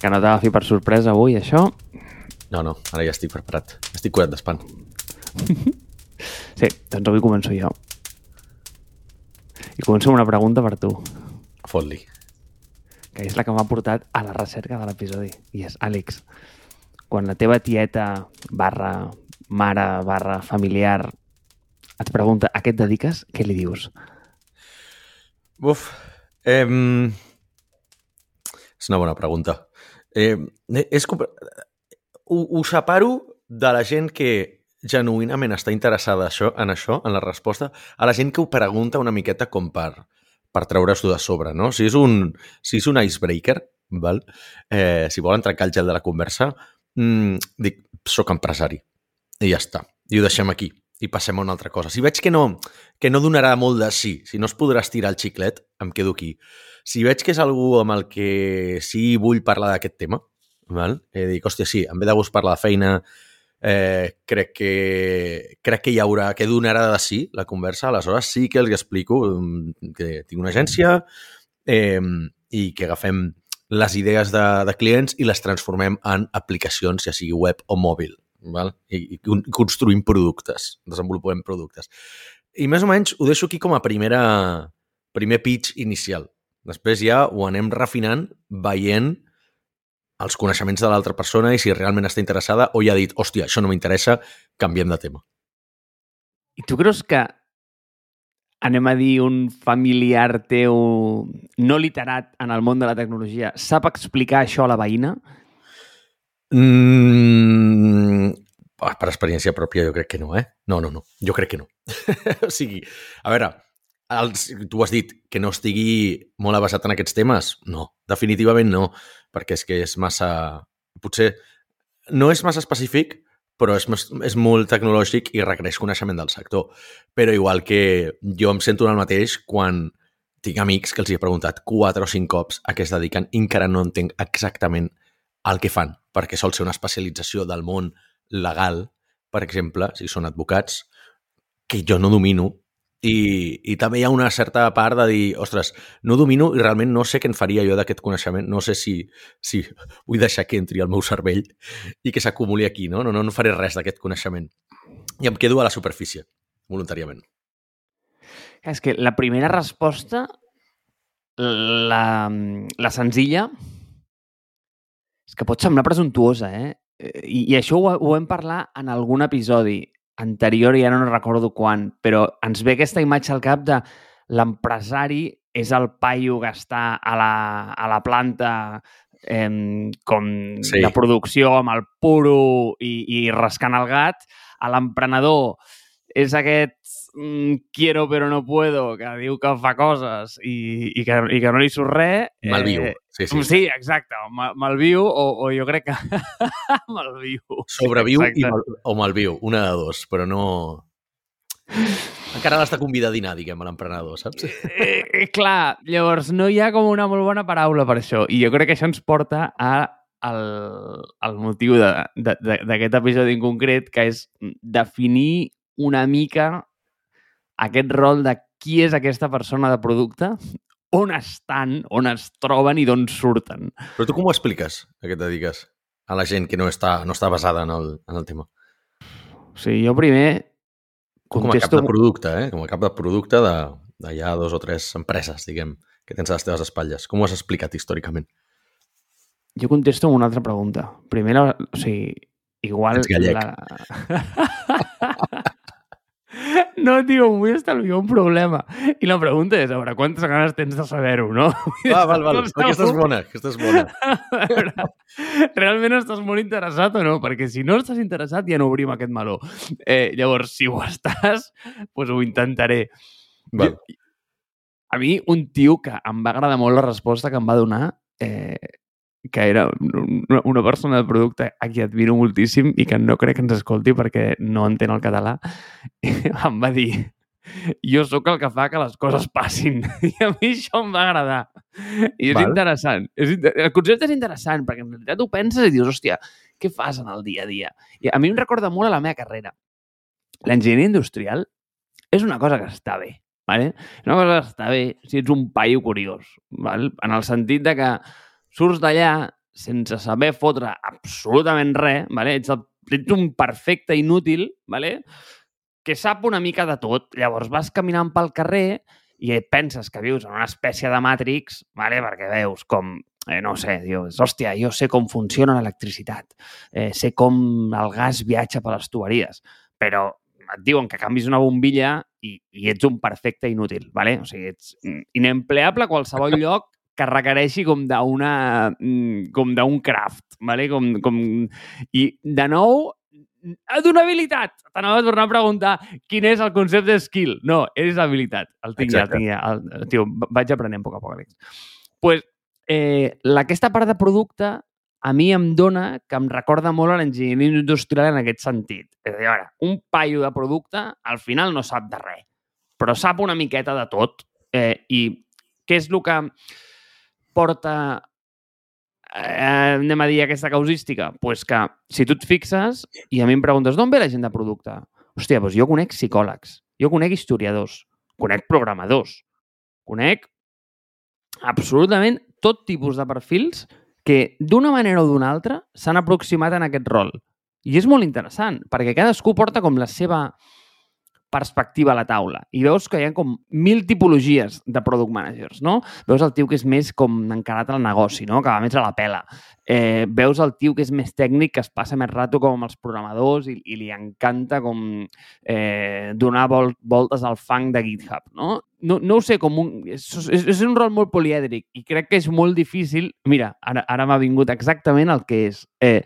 Que no t'agafi per sorpresa avui, això. No, no, ara ja estic preparat. Estic curat d'espant. Sí, doncs avui començo jo. I començo amb una pregunta per tu, Fot-li. que és la que m'ha portat a la recerca de l'episodi. I és, Àlex, quan la teva tieta barra mare barra familiar et pregunta a què et dediques, què li dius? Uf. Eh, és una bona pregunta. Eh, és. Ho, ho separo de la gent que genuïnament està interessada això, en això, en la resposta, a la gent que ho pregunta una miqueta com per, per treure-s'ho de sobre, no? Si és un, si és un icebreaker, val? Eh, si volen trencar el gel de la conversa, mm, dic, soc empresari. I ja està. I ho deixem aquí. I passem a una altra cosa. Si veig que no, que no donarà molt de sí, si no es podrà estirar el xiclet, em quedo aquí. Si veig que és algú amb el que sí vull parlar d'aquest tema, val? Eh, dic, hòstia, sí, em ve de gust parlar de feina, eh, crec, que, crec que hi haurà, que donarà de sí la conversa, aleshores sí que els explico mm, que tinc una agència eh, i que agafem les idees de, de clients i les transformem en aplicacions, ja sigui web o mòbil. Val? I, i con- construïm productes, desenvolupem productes. I més o menys ho deixo aquí com a primera, primer pitch inicial. Després ja ho anem refinant veient els coneixements de l'altra persona i si realment està interessada o ja ha dit, hòstia, això no m'interessa, canviem de tema. I tu creus que anem a dir un familiar teu no literat en el món de la tecnologia sap explicar això a la veïna? Mm, ah, per experiència pròpia jo crec que no, eh? No, no, no. Jo crec que no. o sigui, a veure, els, tu has dit que no estigui molt avasat en aquests temes? No, definitivament no, perquè és que és massa... Potser no és massa específic, però és, és molt tecnològic i requereix coneixement del sector. Però igual que jo em sento en el mateix quan tinc amics que els he preguntat quatre o cinc cops a què es dediquen i encara no entenc exactament el que fan, perquè sol ser una especialització del món legal, per exemple, si són advocats, que jo no domino, i, i també hi ha una certa part de dir, ostres, no domino i realment no sé què en faria jo d'aquest coneixement, no sé si, si vull deixar que entri al meu cervell i que s'acumuli aquí, no? No, no, no faré res d'aquest coneixement. I em quedo a la superfície, voluntàriament. És que la primera resposta, la, la senzilla, que pot semblar presuntuosa, eh? I, i això ho, ho vam parlar en algun episodi anterior, i ara no recordo quan, però ens ve aquesta imatge al cap de l'empresari és el paio que està a la, a la planta eh, com Sí. de producció amb el puro i, i rascant el gat, a l'emprenedor és aquest quiero però no puedo, que diu que fa coses i, i, que, i que no li surt res. Malviu. Sí, sí. Sí, exacte. Mal, malviu o, o jo crec que malviu. Sobreviu i mal, o malviu, una de dos, però no... Encara l'has de convidar a dinar, diguem, l'emprenedor, saps? Eh, eh, clar, llavors no hi ha com una molt bona paraula per això. I jo crec que això ens porta a el, el motiu de- de- de- d'aquest episodi en concret, que és definir una mica aquest rol de qui és aquesta persona de producte, on estan, on es troben i d'on surten. Però tu com ho expliques, a què et dediques? A la gent que no està, no està basada en el, en el tema. O sigui, jo primer Com a cap contesto... de producte, eh? Com a cap de producte de, dos o tres empreses, diguem, que tens a les teves espatlles. Com ho has explicat històricament? Jo contesto amb una altra pregunta. Primer, la, o sigui, igual... Ets gallec. La... no, tio, vull estalviar un problema. I la pregunta és, a veure, quantes ganes tens de saber-ho, no? Ah, val, val. Aquesta és bona, aquesta és bona. Veure, realment estàs molt interessat o no? Perquè si no estàs interessat ja no obrim aquest meló. Eh, llavors, si ho estàs, doncs ho intentaré. Val. A mi, un tio que em va agradar molt la resposta que em va donar, eh, que era una, persona de producte a qui admiro moltíssim i que no crec que ens escolti perquè no entén el català, em va dir jo sóc el que fa que les coses passin. I a mi això em va agradar. I és Val. interessant. És, inter- el concepte és interessant, perquè en realitat ho penses i dius, hòstia, què fas en el dia a dia? I a mi em recorda molt a la meva carrera. L'enginyeria industrial és una cosa que està bé. Vale? És una cosa que està bé si ets un paio curiós. Val? En el sentit de que surts d'allà sense saber fotre absolutament res, vale? ets, el, ets un perfecte inútil, vale? que sap una mica de tot. Llavors vas caminant pel carrer i et penses que vius en una espècie de Matrix, vale? perquè veus com, eh, no sé, dius, hòstia, jo sé com funciona l'electricitat, eh, sé com el gas viatja per les tuberies, però et diuen que canvis una bombilla i, i ets un perfecte inútil, vale? o sigui, ets inempleable a qualsevol lloc que requereixi com d'una mm, com d'un craft, vale? com, com... i de nou d'una habilitat. T'anava a tornar a preguntar quin és el concepte de skill. No, és habilitat. El tinc ja, el tinc ja. El, tio, vaig aprenent a poc a poc, Àlex. pues, eh, aquesta part de producte a mi em dona que em recorda molt a l'enginyeria industrial en aquest sentit. És a dir, veure, un paio de producte al final no sap de res, però sap una miqueta de tot. Eh, I què és el que porta eh, anem a dir aquesta causística? Doncs pues que si tu et fixes i a mi em preguntes d'on ve la gent de producte? Hòstia, doncs jo conec psicòlegs, jo conec historiadors, conec programadors, conec absolutament tot tipus de perfils que d'una manera o d'una altra s'han aproximat en aquest rol. I és molt interessant, perquè cadascú porta com la seva perspectiva a la taula. I veus que hi ha com mil tipologies de product managers, no? Veus el tio que és més com encarat al negoci, no? Que va més a la pela. Eh, veus el tio que és més tècnic, que es passa més rato com amb els programadors i, i li encanta com eh, donar vol, voltes al fang de GitHub, no? No, no ho sé, com un, és, és, un rol molt polièdric i crec que és molt difícil... Mira, ara, ara m'ha vingut exactament el que és. Eh,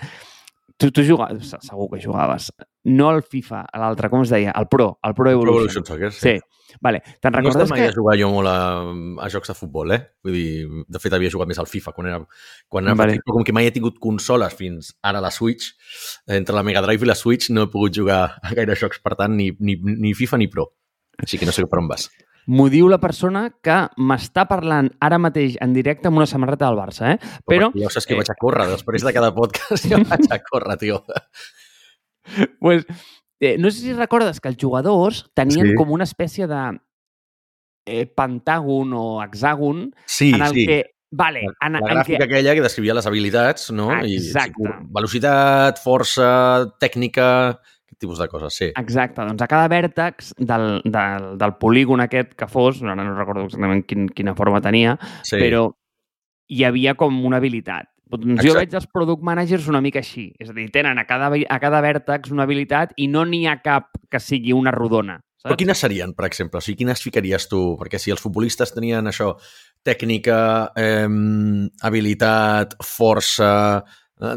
Tu, tu jugaves, segur que jugaves, no al FIFA, a l'altre, com es deia? El Pro, el Pro Evolution. Pro Evolution Soccer, sí. sí. Vale. Te'n recordes no mai que... a jugar jo molt a, a jocs de futbol, eh? Vull dir, de fet, havia jugat més al FIFA quan era, quan era vale. petit, però com que mai he tingut consoles fins ara la Switch, entre la Mega Drive i la Switch no he pogut jugar a gaire jocs, per tant, ni, ni, ni FIFA ni Pro. Així que no sé per on vas. M'ho diu la persona que m'està parlant ara mateix en directe amb una samarreta del Barça, eh? Però... Ja saps que eh... vaig a córrer, després de cada podcast jo vaig a córrer, tio. pues, eh, no sé si recordes que els jugadors tenien sí. com una espècie de eh, pentàgon o hexàgon sí, en el sí. que Vale, en, la gràfica en que... aquella que descrivia les habilitats, no? Exacte. I, velocitat, força, tècnica aquest tipus de coses, sí. Exacte, doncs a cada vèrtex del, del, del polígon aquest que fos, ara no recordo exactament quin, quina forma tenia, sí. però hi havia com una habilitat. Doncs Exacte. jo veig els product managers una mica així. És a dir, tenen a cada, a cada vèrtex una habilitat i no n'hi ha cap que sigui una rodona. Saps? Però quines serien, per exemple? O sigui, quines ficaries tu? Perquè si els futbolistes tenien això, tècnica, eh, habilitat, força,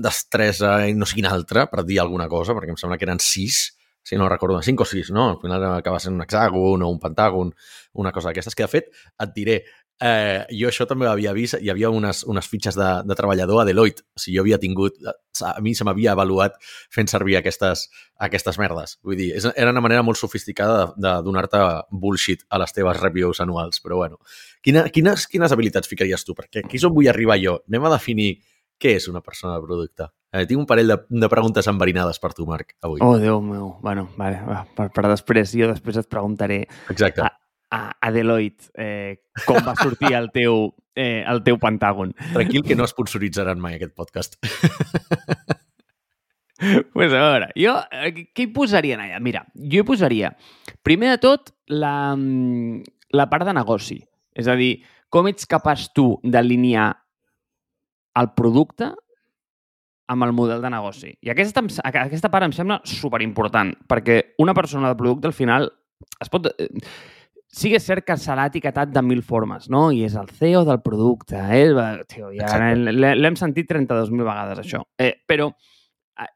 destresa i no sé quina altra, per dir alguna cosa, perquè em sembla que eren sis, si no recordo, cinc o sis, no? Al final acaba sent un hexàgon o un pentàgon, una cosa d'aquestes, que de fet, et diré, eh, jo això també havia vist, hi havia unes, unes fitxes de, de treballador a Deloitte, o sigui, jo havia tingut, a mi se m'havia avaluat fent servir aquestes, aquestes merdes. Vull dir, és, era una manera molt sofisticada de, de donar-te bullshit a les teves reviews anuals, però bueno. Quina, quines, quines habilitats ficaries tu? Perquè aquí és on vull arribar jo. Anem a definir què és una persona de producte? Eh, tinc un parell de, de preguntes enverinades per tu, Marc, avui. Oh, Déu meu. Bueno, vale, va, per, per després. Jo després et preguntaré Exacte. a, a, a Deloitte eh, com va sortir el teu, eh, el teu pentàgon. Tranquil que no esponsoritzaran mai aquest podcast. pues a veure, jo eh, què hi posaria allà? Mira, jo hi posaria, primer de tot, la, mm, la part de negoci. És a dir, com ets capaç tu d'alinear el producte amb el model de negoci. I aquesta, aquesta part em sembla superimportant, perquè una persona de producte al final es pot... Eh, sí que és cert que se l'ha etiquetat de mil formes, no? I és el CEO del producte. Eh? Tio, ja l'hem sentit 32.000 vegades, això. Eh, però, eh,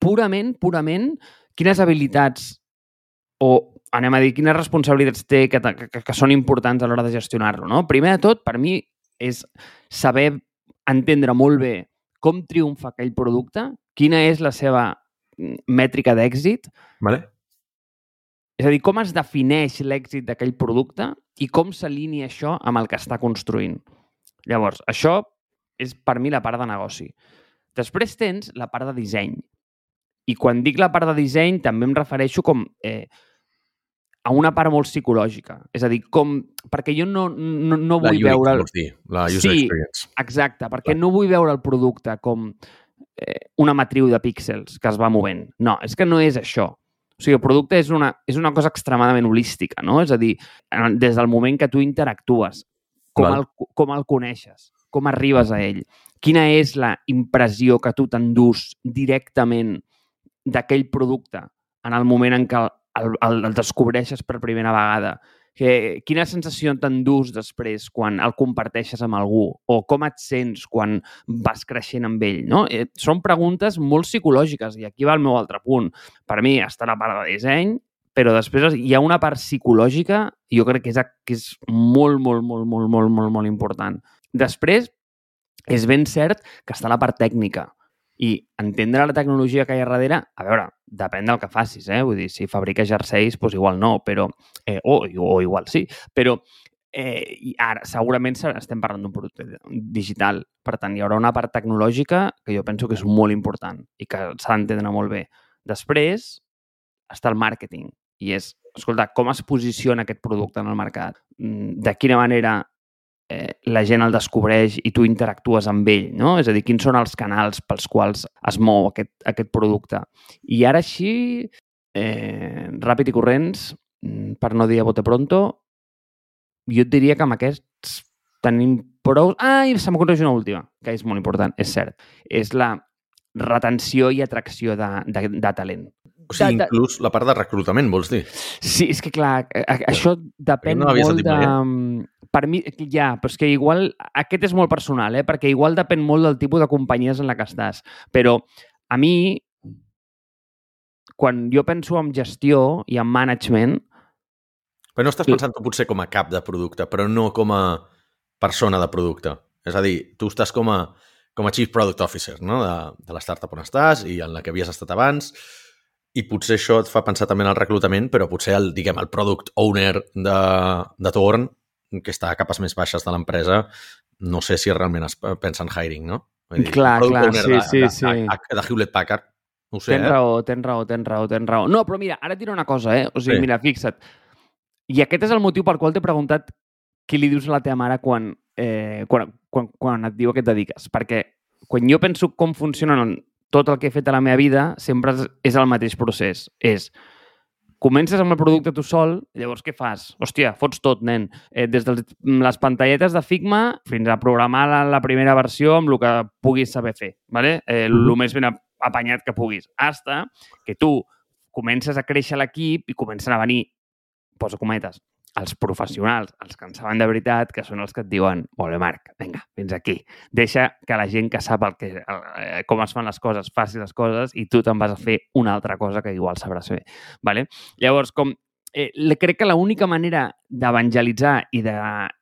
purament, purament, quines habilitats o, anem a dir, quines responsabilitats té que, que, que són importants a l'hora de gestionar-lo, no? Primer de tot, per mi, és saber entendre molt bé com triomfa aquell producte, quina és la seva mm, mètrica d'èxit. Vale. És a dir, com es defineix l'èxit d'aquell producte i com s'alinea això amb el que està construint. Llavors, això és per mi la part de negoci. Després tens la part de disseny. I quan dic la part de disseny també em refereixo com... Eh, a una part molt psicològica. És a dir, com... Perquè jo no, no, no vull la veure... vols dir, la user Sí. experience. Exacte, perquè Clar. no vull veure el producte com eh, una matriu de píxels que es va movent. No, és que no és això. O sigui, el producte és una, és una cosa extremadament holística, no? És a dir, des del moment que tu interactues, com, Val. el, com el coneixes, com arribes a ell, quina és la impressió que tu t'endús directament d'aquell producte en el moment en què el, el, el, descobreixes per primera vegada. Que, quina sensació t'endús després quan el comparteixes amb algú? O com et sents quan vas creixent amb ell? No? Eh, són preguntes molt psicològiques i aquí va el meu altre punt. Per mi està la part de disseny, però després hi ha una part psicològica i jo crec que és, que és molt, molt, molt, molt, molt, molt, molt important. Després, és ben cert que està la part tècnica i entendre la tecnologia que hi ha darrere, a veure, depèn del que facis, eh? Vull dir, si fabriques jerseis, doncs igual no, però... Eh, o, o igual sí, però eh, i ara segurament se- estem parlant d'un producte digital. Per tant, hi haurà una part tecnològica que jo penso que és molt important i que s'ha d'entendre molt bé. Després està el màrqueting i és, escolta, com es posiciona aquest producte en el mercat? Mm, De quina manera eh, la gent el descobreix i tu interactues amb ell, no? És a dir, quins són els canals pels quals es mou aquest, aquest producte. I ara així, eh, ràpid i corrents, mm, per no dir a bote pronto, jo et diria que amb aquests tenim prou... Ah, i se m'acorreix una última, que és molt important, és cert. És la retenció i atracció de, de, de talent. O sigui, de- inclús la part de reclutament, vols dir? Sí, és que clar, a- a- això depèn no molt de... mai, Per mi, ja, però és que igual... Aquest és molt personal, eh? Perquè igual depèn molt del tipus de companyies en la que estàs. Però a mi, quan jo penso en gestió i en management, Però no estàs pensant tu potser com a cap de producte, però no com a persona de producte. És a dir, tu estàs com a, com a Chief Product Officer no? de, de la startup on estàs i en la que havies estat abans i potser això et fa pensar també en el reclutament, però potser el, diguem, el product owner de, de torn, que està a capes més baixes de l'empresa, no sé si realment es pensa en hiring, no? Vull Clar, product clar, owner sí, de, sí, de, sí. De, de Hewlett Packard, no sé, tens eh? raó, tens raó, tens raó, tens raó. No, però mira, ara et diré una cosa, eh? O sigui, Sí. mira, fixa't. I aquest és el motiu pel qual t'he preguntat què li dius a la teva mare quan, eh, quan, quan, quan et diu a què et dediques. Perquè quan jo penso com funcionen tot el que he fet a la meva vida, sempre és el mateix procés. És, comences amb el producte tu sol, llavors què fas? Hòstia, fots tot, nen. Eh, des de les pantalletes de Figma fins a programar la, la primera versió amb el que puguis saber fer, ¿vale? eh, el Mhm. més ben ap- apanyat que puguis. Hasta que tu comences a créixer l'equip i comencen a venir, posa cometes, els professionals, els que en saben de veritat, que són els que et diuen molt bé, Marc, vinga, fins aquí. Deixa que la gent que sap el que, eh, com es fan les coses faci les coses i tu te'n vas a fer una altra cosa que igual sabràs fer. Vale? Llavors, com eh, crec que l'única manera d'evangelitzar i de,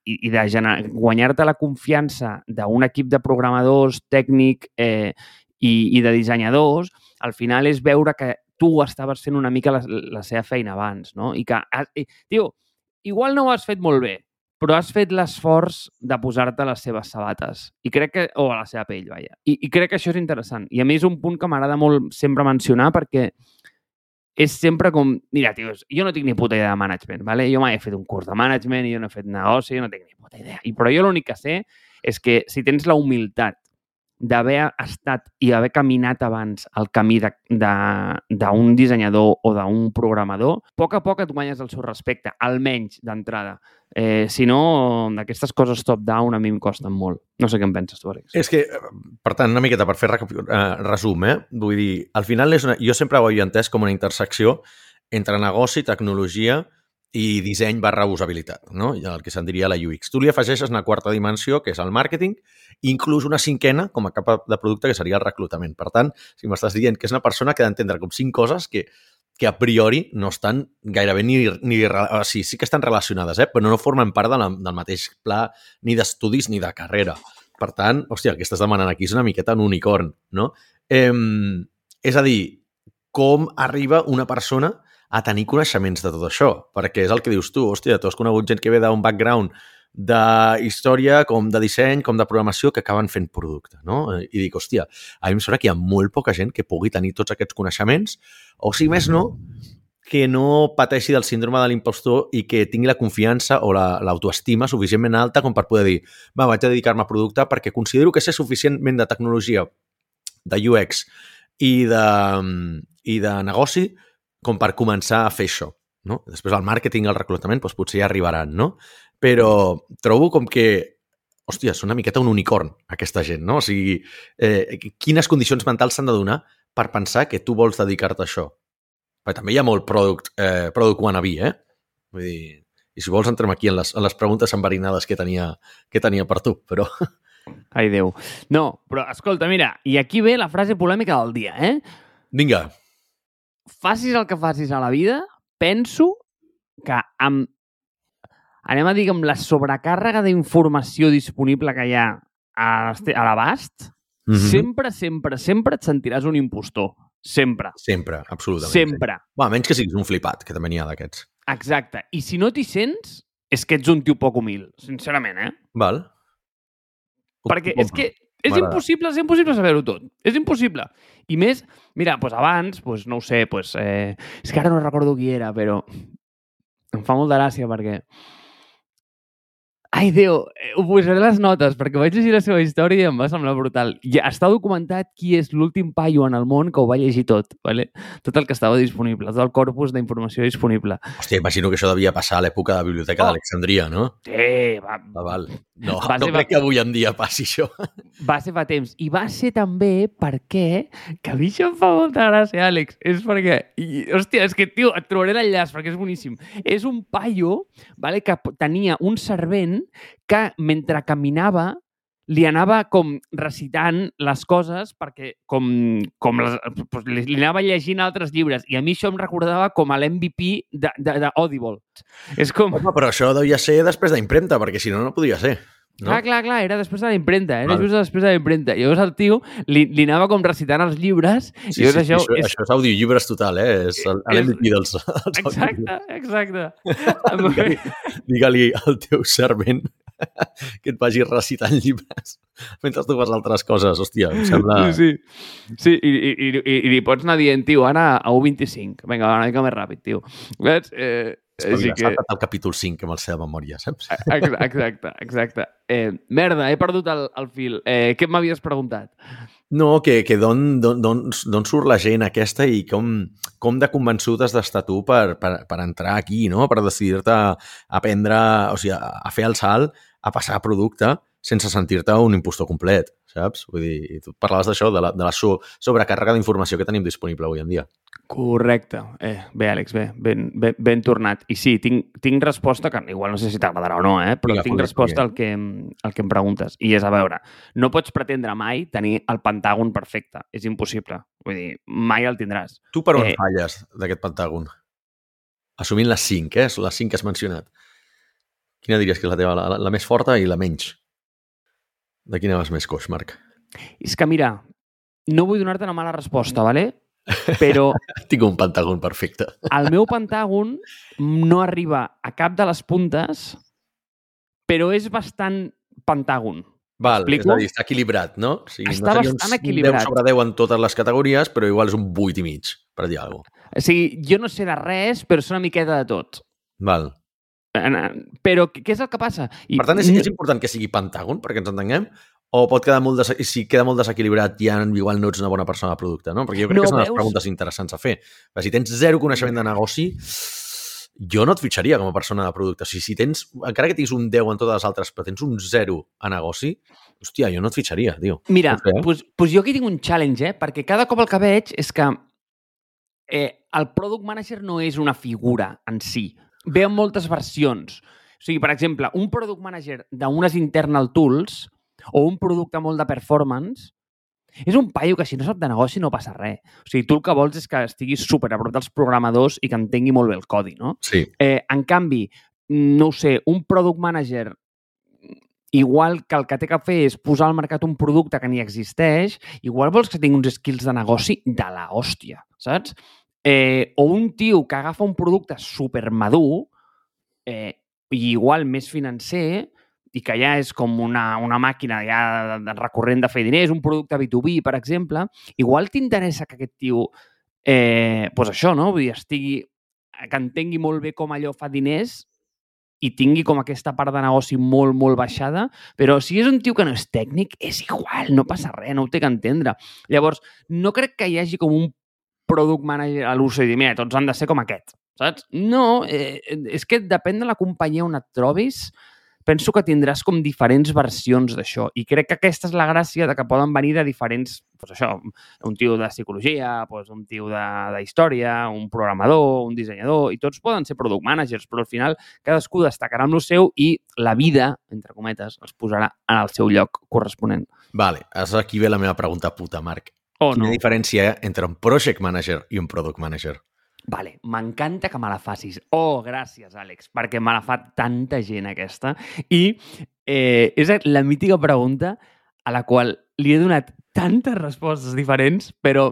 i, i de guanyar-te la confiança d'un equip de programadors, tècnic eh, i, i de dissenyadors, al final és veure que tu estaves fent una mica la, la seva feina abans, no? I que, i, tio, igual no ho has fet molt bé, però has fet l'esforç de posar-te les seves sabates. I crec que... O a la seva pell, vaja. I, I crec que això és interessant. I a mi és un punt que m'agrada molt sempre mencionar perquè és sempre com... Mira, tios, jo no tinc ni puta idea de management, ¿vale? Jo mai he fet un curs de management, jo no he fet negoci, jo no tinc ni puta idea. I, però jo l'únic que sé és que si tens la humilitat d'haver estat i haver caminat abans el camí d'un dissenyador o d'un programador, a poc a poc et guanyes el seu respecte, almenys d'entrada. Eh, si no, aquestes coses top-down a mi em costen molt. No sé què en penses tu, Àlex. És que, per tant, una miqueta per fer eh, resum, eh? vull dir, al final és una, jo sempre ho havia entès com una intersecció entre negoci, tecnologia i disseny barra usabilitat, no? El que se'n diria la UX. Tu li afegeixes una quarta dimensió, que és el màrqueting, i inclús una cinquena com a capa de producte, que seria el reclutament. Per tant, si m'estàs dient que és una persona que ha d'entendre com cinc coses que, que a priori no estan gairebé ni... ni o sigui, sí que estan relacionades, eh? però no formen part de la, del mateix pla ni d'estudis ni de carrera. Per tant, hòstia, el que estàs demanant aquí és una miqueta un unicorn, no? Eh, és a dir, com arriba una persona a tenir coneixements de tot això? Perquè és el que dius tu, hòstia, tu has conegut gent que ve d'un background de història, com de disseny, com de programació, que acaben fent producte, no? I dic, hòstia, a mi em sembla que hi ha molt poca gent que pugui tenir tots aquests coneixements, o si més no, que no pateixi del síndrome de l'impostor i que tingui la confiança o la- l'autoestima suficientment alta com per poder dir va, vaig a dedicar-me a producte perquè considero que sé suficientment de tecnologia, de UX i de, i de negoci com per començar a fer això. No? Després el màrqueting i el reclutament doncs potser ja arribaran, no? Però trobo com que hòstia, és una miqueta un unicorn, aquesta gent, no? O sigui, eh, quines condicions mentals s'han de donar per pensar que tu vols dedicar-te a això? Perquè també hi ha molt product, eh, product wannabe, eh? Vull dir, i si vols entrem aquí en les, en les preguntes enverinades que tenia, que tenia per tu, però... Ai, Déu. No, però escolta, mira, i aquí ve la frase polèmica del dia, eh? Vinga, Facis el que facis a la vida, penso que amb, anem a dir, que amb la sobrecàrrega d'informació disponible que hi ha a l'abast, mm -hmm. sempre, sempre, sempre et sentiràs un impostor. Sempre. sempre, absolutament. Sempre. Va, menys que siguis un flipat, que també n'hi ha d'aquests. Exacte. I si no t'hi sents, és que ets un tio poc humil, sincerament, eh? Val? Perquè és que és impossible, és impossible saber-ho tot. És impossible. I més, mira, doncs abans, doncs, no ho sé, doncs, eh, és que ara no recordo qui era, però em fa molta gràcia perquè... Ai, Déu, eh, ho posaré les notes perquè vaig llegir la seva història i em va semblar brutal. Ja està documentat qui és l'últim paio en el món que ho va llegir tot, ¿vale? tot el que estava disponible, tot el corpus d'informació disponible. Hòstia, imagino que això devia passar a l'època de la Biblioteca Oh. d'Alexandria, no? Sí, va, Ah, val. No, Va no ser- crec que avui en dia passi això. va ser fa temps. I va ser també perquè, que a mi això em fa molta gràcia, Àlex, és perquè, i, hòstia, és que, tio, et trobaré l'enllaç perquè és boníssim. És un paio vale, que tenia un servent que, mentre caminava, li anava com recitant les coses perquè com, com les, doncs, li, li anava llegint altres llibres i a mi això em recordava com a l'MVP de, de, de Audible. És com... Home, però això devia ser després d'impremta, perquè si no, no podria ser. No? Clar, clar, clar, era després de la impremta, era Val. just després de la impremta. Llavors el tio li, li anava com recitant els llibres Sí, i llavors sí, això, això, és... això és audiollibres total, eh? És el- És- l'MVP dels, dels Exacte, exacte. Digue-li digue al teu servent que et vagi recitant llibres mentre tu fas altres coses. Hòstia, em sembla... Sí, sí. sí i, i, i, i, li pots anar dient, tio, ara a 1.25. Vinga, una mica més ràpid, tio. Veus? Eh, així que... salta't al capítol 5 amb el seva memòria, saps? Ex- Exacte, exacte. Eh, merda, he perdut el, el fil. Eh, què m'havies preguntat? No, que, que d'on surt la gent aquesta i com, com de convençut has d'estar tu per, per, per entrar aquí, no? Per decidir-te a aprendre, o sigui, a, fer el salt, a passar producte sense sentir-te un impostor complet, saps? Vull dir, i tu parlaves d'això, de la, de la so, sobrecàrrega d'informació que tenim disponible avui en dia. Correcte. Eh, bé, Àlex, bé, ben, ben, ben tornat. I sí, tinc, tinc resposta, que igual no sé si t'agradarà o no, eh? però tinc resposta al que, al que em preguntes. I és, a veure, no pots pretendre mai tenir el pentàgon perfecte. És impossible. Vull dir, mai el tindràs. Tu per on Eh. eh... falles d'aquest pentàgon? Assumint les 5, eh? Les 5 que has mencionat. Quina diries que és la teva, la, la més forta i la menys? De quina vas més coix, Marc? És que, mira, no vull donar-te una mala resposta, ¿vale? però Tinc un pentàgon perfecte. el meu pentàgon no arriba a cap de les puntes, però és bastant pentàgon. Val, és a dir, està equilibrat, no? O sigui, Està no bastant un equilibrat. 10 sobre 10 en totes les categories, però igual és un 8 i mig, per dir alguna cosa. O sigui, jo no sé de res, però sé una miqueta de tot. Val. Però què és el que passa? I, Per tant, és, és important que sigui pentàgon, perquè ens entenguem? O pot quedar molt des... si queda molt desequilibrat ja igual no ets una bona persona de producte, no? Perquè jo crec No, que de les preguntes interessants a fer. Perquè si tens zero coneixement de negoci, jo no et fitxaria com a persona de producte. O sigui, si tens, encara que tinguis un 10 en totes les altres, però tens un 0 a negoci, hòstia, jo no et fitxaria, tio. Mira, No sé, eh? pues, pues jo aquí tinc un challenge, eh? perquè cada cop el que veig és que eh, el product manager no és una figura en si. Ve en moltes versions. O sigui, per exemple, un product manager d'unes internal tools o un producte molt de performance és un paio que si no sap de negoci no passa res. O sigui, tu el que vols és que estiguis super a prop dels programadors i que entengui molt bé el codi, no? Sí. Eh, en canvi, no ho sé, un product manager igual que el que té que fer és posar al mercat un producte que ni existeix, igual vols que tingui uns skills de negoci de la hòstia, saps? Eh, o un tio que agafa un producte supermadur eh, i igual més financer i que ja és com una, una màquina ja recurrent de fer diners, un producte B2B, per exemple, igual t'interessa que aquest tio, eh, pues això, no? Vull dir, estigui que entengui molt bé com allò fa diners i tingui com aquesta part de negoci molt, molt baixada, però si és un tio que no és tècnic, és igual, no passa res, no ho té que entendre. Llavors, no crec que hi hagi com un product manager a l'ús i dir, mira, tots han de ser com aquest, saps? No, eh, és que depèn de la companyia on et trobis, penso que tindràs com diferents versions d'això. I crec que aquesta és la gràcia de que poden venir de diferents... Doncs això, un tio de psicologia, doncs un tio de, de història, un programador, un dissenyador, i tots poden ser product managers, però al final cadascú destacarà amb el seu i la vida, entre cometes, els posarà en el seu lloc corresponent. Vale, és aquí ve la meva pregunta puta, Marc. O Quina no? diferència entre un project manager i un product manager? Vale, m'encanta que me la facis. Oh, gràcies, Àlex, perquè me la fa tanta gent aquesta. I eh, és la mítica pregunta a la qual li he donat tantes respostes diferents, però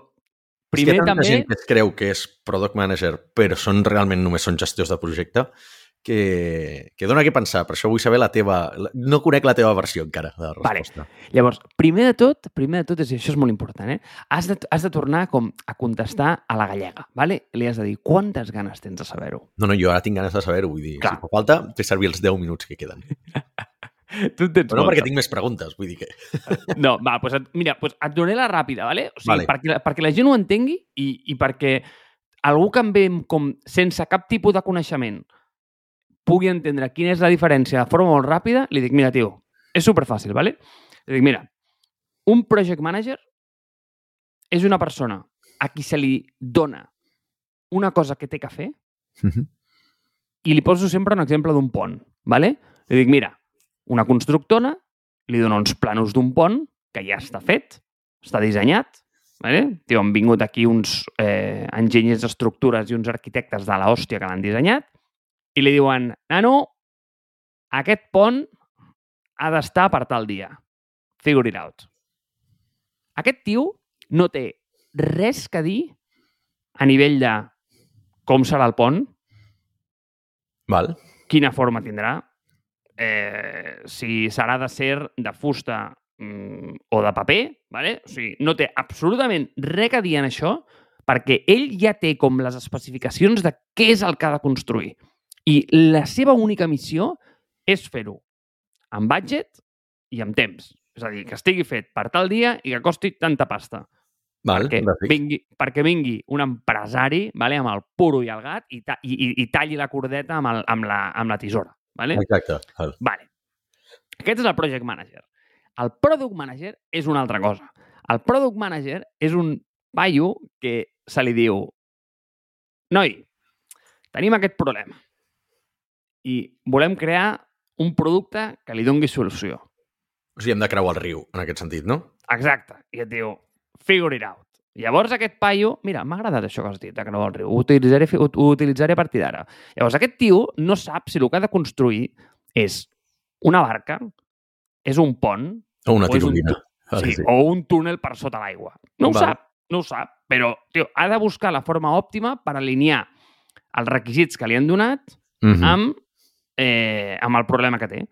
primer és que també... gent que es creu que és product manager, però són realment només són gestors de projecte, que, que dona què pensar. Per això vull saber la teva... No conec la teva versió encara de la Vale. resposta. Llavors, primer de tot, primer de tot, és, això és molt important, eh? Has de, has de tornar com a contestar a la gallega, vale? Li has de dir quantes ganes tens de saber-ho. No, no, jo ara tinc ganes de saber-ho, vull dir, Clar. si fa falta, fer servir els 10 minuts que queden. Tu en tens Però no molta. perquè tinc més preguntes, vull dir que... No, va, doncs et, mira, doncs et donaré la ràpida, vale? O sigui, Vale. perquè, perquè la gent ho entengui i, i perquè algú que em ve com sense cap tipus de coneixement pugui entendre quina és la diferència de forma molt ràpida, li dic, mira, tio, és superfàcil, vale? Li dic, mira, un project manager és una persona a qui se li dona una cosa que té que fer i li poso sempre un exemple d'un pont, ¿vale? Li dic, mira, una constructora li dona uns planos d'un pont que ja està fet, està dissenyat, ¿vale? Tio, han vingut aquí uns eh, enginyers d'estructures i uns arquitectes de la hòstia que l'han dissenyat i li diuen, nano, aquest pont ha d'estar per tal dia. Figure it out. Aquest tio no té res que dir a nivell de com serà el pont, Val. quina forma tindrà, eh, si serà de ser de fusta mm, o de paper, ¿vale? o sigui, no té absolutament res a dir en això perquè ell ja té com les especificacions de què és el que ha de construir. I la seva única missió és fer-ho amb budget i amb temps. És a dir, que estigui fet per tal dia i que costi tanta pasta. Val, Perquè vingui, perquè vingui un empresari vale, amb el puro i el gat i, ta i, i, i talli la cordeta amb, el, amb, la, amb la tisora. Vale? Exacte. Val. Vale. Aquest és el project manager. El product manager és una altra cosa. El product manager és un paio que se li diu noi, tenim aquest problema i volem crear un producte que li dongui solució. O sigui, hem de creuar el riu, en aquest sentit, no? Exacte. I et diu, figure it out. Llavors aquest paio, mira, m'ha agradat això que has dit, de creuar el riu, ho utilitzaré, ho, ho utilitzaré a partir d'ara. Llavors aquest tio no sap si el que ha de construir és una barca, és un pont, O una O és un tirolina. Vale, sí, sí. o un túnel per sota l'aigua. No ho Val. sap, no ho sap, però tio, ha de buscar la forma òptima per alinear els requisits que li han donat Mhm. amb, eh, amb el problema que té.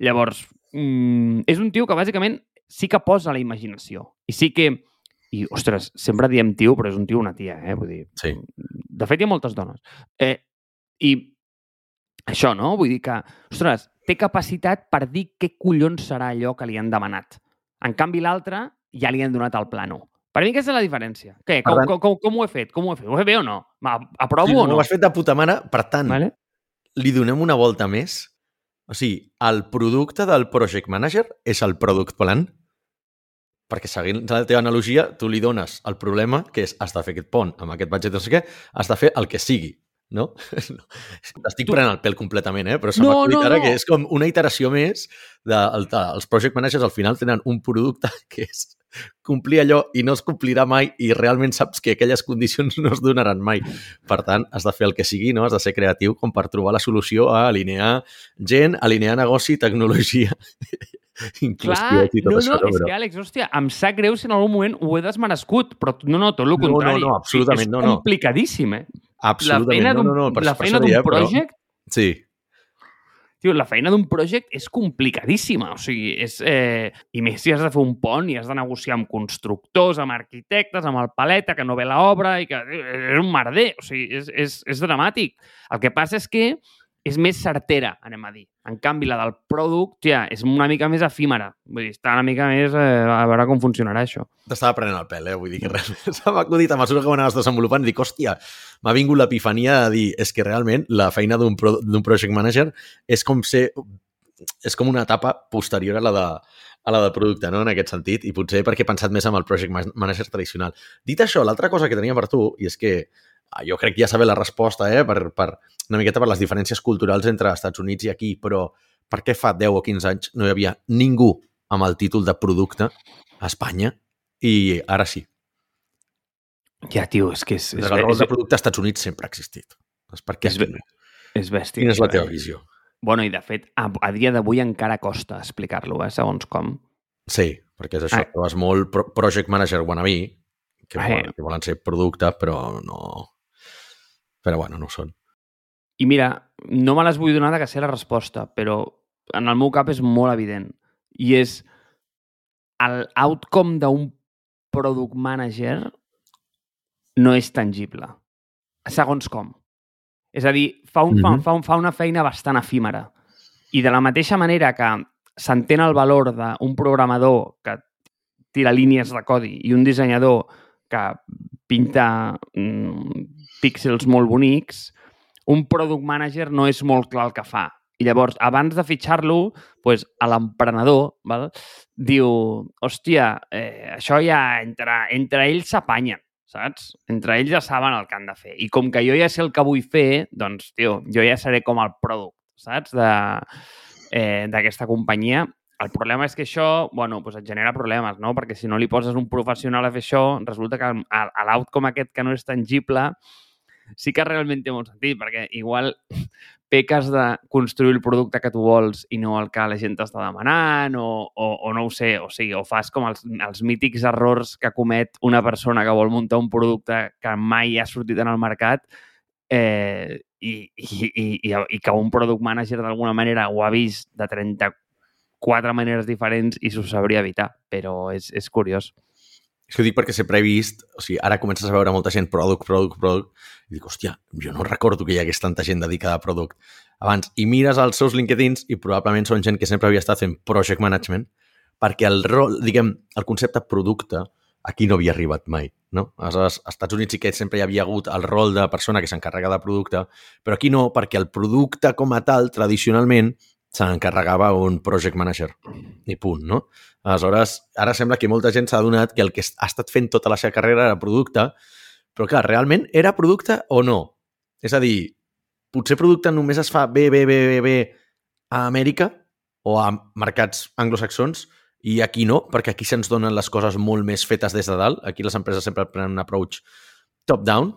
Llavors, mm, és un tio que bàsicament sí que posa la imaginació. I sí que... I, ostres, sempre diem tio, però és un tio una tia, eh? Vull dir, Sí. de fet, hi ha moltes dones. Eh, I això, no? Vull dir que, ostres, té capacitat per dir què collons serà allò que li han demanat. En canvi, l'altre ja li han donat el plano. Per mi aquesta és la diferència. Què? Com, tant- com, com, com ho he fet? Com ho he fet? Ho he fet bé o no? Ma- Aprovo Sí, o no, no? ho has fet de puta mare, per tant, Vale? Li donem una volta més. O sigui, el producte del project manager és el product plan, perquè seguint la teva analogia, tu li dones el problema, que és has de fer aquest pont amb aquest budget, no sé què, has de fer el que sigui, no? T'estic Tu- prenent el pèl completament, eh? però se m'ha No, acudit no, ara no. que és com una iteració més de, de, els project managers al final tenen un producte que és complir allò i no es complirà mai i realment saps que aquelles condicions no es donaran mai. Per tant, has de fer el que sigui, no? has de ser creatiu com per trobar la solució a alinear gent, alinear negoci, tecnologia, inclusió Clar, i tot no, això. no, és que, Àlex, hòstia, em sap greu si en algun moment ho he desmerescut, però no, no, tot el No, no, contrari. no, O sigui, absolutament, és no, no. complicadíssim, eh? La Absolutament, feina no, d'un no, no, per, la per feina d'un deia, però- project Sí, tio, la feina d'un project és complicadíssima, o sigui, és, eh, i més si has de fer un pont i has de negociar amb constructors, amb arquitectes, amb el paleta que no ve l'obra i que és un merder, o sigui, és, és, és dramàtic. El que passa és que és més certera, anem a dir. En canvi, la del product, ja, és una mica més efímera. Vull dir, està una mica més eh, a veure com funcionarà això. T'estava prenent el pèl, eh? Vull dir que se m'ha acudit a mesura que ho anaves desenvolupant. Dic, hòstia, m'ha vingut l'epifania de dir és que realment la feina d'un pro project manager és com ser és com una etapa posterior a la de, a la de producte, no? en aquest sentit, i potser perquè he pensat més amb el project manager tradicional. Dit això, l'altra cosa que tenia per tu, i és que jo crec que ja saber la resposta, eh? per, per, una miqueta per les diferències culturals entre Estats Units i aquí, però per què fa 10 o 15 anys no hi havia ningú amb el títol de producte a Espanya i ara sí? Ja, tio, és que és... és el rol de producte als Estats Units sempre ha existit. És perquè és, és bèstia. Quina és la teva visió? Bueno, i de fet, a, a dia d'avui encara costa explicar-lo, eh, segons com. Sí, perquè és això, ah. trobes molt pro project manager wannabe, que, ah. volen, que volen ser producte, però no... Però bueno, no ho són. I mira, no me les vull donar de que sé la resposta, però en el meu cap és molt evident. I és el outcome d'un product manager no és tangible. Segons com. És a dir, fa, un, mm -hmm. fa, fa, fa una feina bastant efímera. I de la mateixa manera que s'entén el valor d'un programador que tira línies de codi i un dissenyador que pinta mm, píxels molt bonics, un product manager no és molt clar el que fa. I llavors, abans de fitxar-lo, pues, a l'emprenedor diu, hòstia, eh, això ja entre, entre ells s'apanyen, saps? Entre ells ja saben el que han de fer. I com que jo ja sé el que vull fer, doncs, tio, jo ja seré com el product, saps? D'aquesta eh, companyia. El problema és que això, bueno, pues et genera problemes, no? Perquè si no li poses un professional a fer això, resulta que l'outcome aquest que no és tangible sí que realment té molt sentit, perquè igual peques de construir el producte que tu vols i no el que la gent t'està demanant o, o, o no ho sé, o sigui, o fas com els, els mítics errors que comet una persona que vol muntar un producte que mai ha sortit en el mercat eh, i, i, i, i, i que un product manager d'alguna manera ho ha vist de 34 maneres diferents i s'ho sabria evitar, però és, és curiós. És que ho dic perquè sempre he vist, o sigui, ara comences a veure molta gent product, product, product, i dic, hòstia, jo no recordo que hi hagués tanta gent dedicada a product abans. I mires els seus LinkedIns i probablement són gent que sempre havia estat fent project management, perquè el rol, diguem, el concepte producte aquí no havia arribat mai, no? Aleshores, als Estats Units sí que sempre hi havia hagut el rol de persona que s'encarrega de producte, però aquí no, perquè el producte com a tal, tradicionalment, se n'encarregava un project manager. I punt, no? Aleshores, ara sembla que molta gent s'ha adonat que el que ha estat fent tota la seva carrera era producte, però clar, realment era producte o no? És a dir, potser producte només es fa bé, bé, bé, bé, bé a Amèrica o a mercats anglosaxons i aquí no, perquè aquí se'ns donen les coses molt més fetes des de dalt. Aquí les empreses sempre prenen un approach top-down,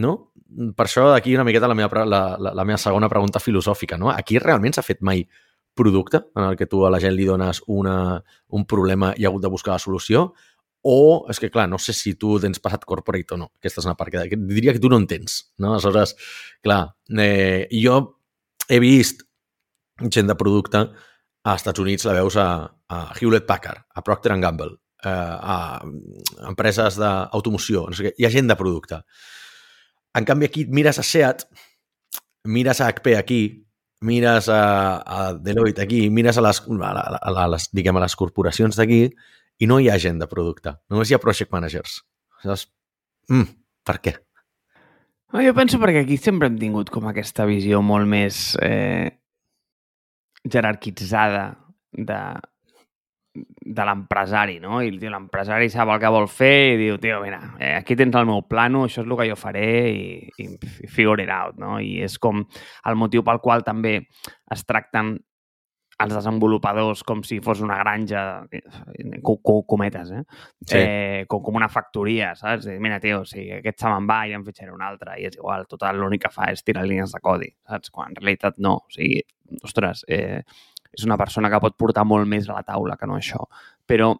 no? Per això aquí una miqueta la meva, la, la, la meva segona pregunta filosòfica, no? Aquí realment s'ha fet mai producte en el que tu a la gent li dones una, un problema i ha hagut de buscar la solució o, és que clar, no sé si tu tens passat corporate o no. Aquesta és una part que diria que tu no en tens, no? Aleshores, clar, eh, jo he vist gent de producte a Estats Units la veus a, a Hewlett Packard, a Procter Gamble, eh, a empreses d'automoció, no sé què. Hi ha gent de producte. En canvi, aquí mires a SEAT, mires a HP aquí, mires a, a Deloitte aquí, mires a les, a, a, a les, diguem, a les corporacions d'aquí i no hi ha gent de producte. Només hi ha project managers. Llavors, mm, per què? Jo penso perquè aquí sempre hem tingut com aquesta visió molt més eh, jerarquitzada de de l'empresari, no? I l'empresari sap el que vol fer i diu, tio, mira, eh, aquí tens el meu plano, això és el que jo faré i, i figure it out, no? I és com el motiu pel qual també es tracten els desenvolupadors com si fos una granja, cometes, eh? Sí. eh com, com una factoria, saps? Mira, tio, si aquest se me'n va i em fitxaré un altre, i és igual, total, l'únic que fa és tirar línies de codi, saps? Quan en realitat no, o sigui, ostres, eh, és una persona que pot portar molt més a la taula que no això. Però,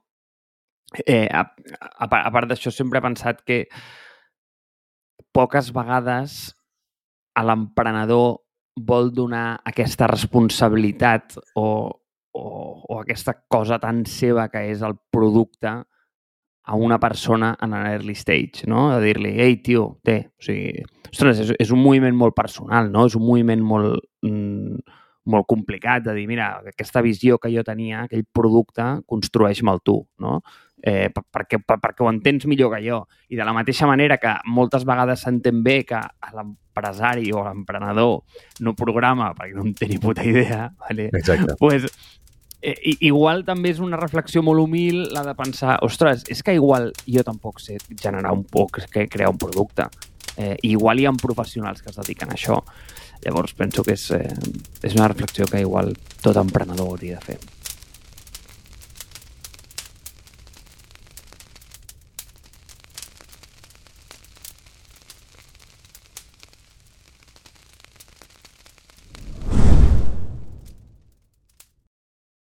eh, a, a, a part d'això, sempre he pensat que poques vegades a l'emprenedor vol donar aquesta responsabilitat o, o, o aquesta cosa tan seva que és el producte a una persona en l'early stage, no? De dir-li, ei, tio, té, o sigui, ostres, és, és un moviment molt personal, no? És un moviment molt, mm, molt complicat de dir, mira, aquesta visió que jo tenia, aquell producte, construeix-me'l tu, no? Eh, perquè, per, perquè ho entens millor que jo. I de la mateixa manera que moltes vegades s'entén bé que l'empresari o l'emprenedor no programa perquè no en té ni puta idea, vale? Exacte. pues, eh, igual també és una reflexió molt humil la de pensar, ostres, és que igual jo tampoc sé generar un poc, que crear un producte. Eh, igual hi ha professionals que es dediquen a això. Llavors penso que és, eh, és una reflexió que igual tot emprenedor hauria de fer.